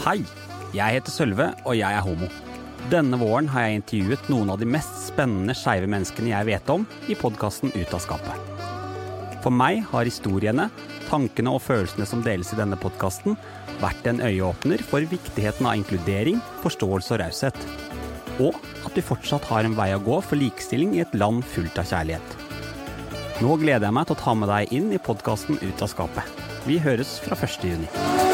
Hei, jeg heter Sølve, og jeg er homo. Denne våren har jeg intervjuet noen av de mest spennende skeive menneskene jeg vet om, i podkasten Ut av skapet. For meg har historiene, tankene og følelsene som deles i denne podkasten, vært en øyeåpner for viktigheten av inkludering, forståelse og raushet. Og at vi fortsatt har en vei å gå for likestilling i et land fullt av kjærlighet. Nå gleder jeg meg til å ta med deg inn i podkasten Ut av skapet. Vi høres fra 1. juni.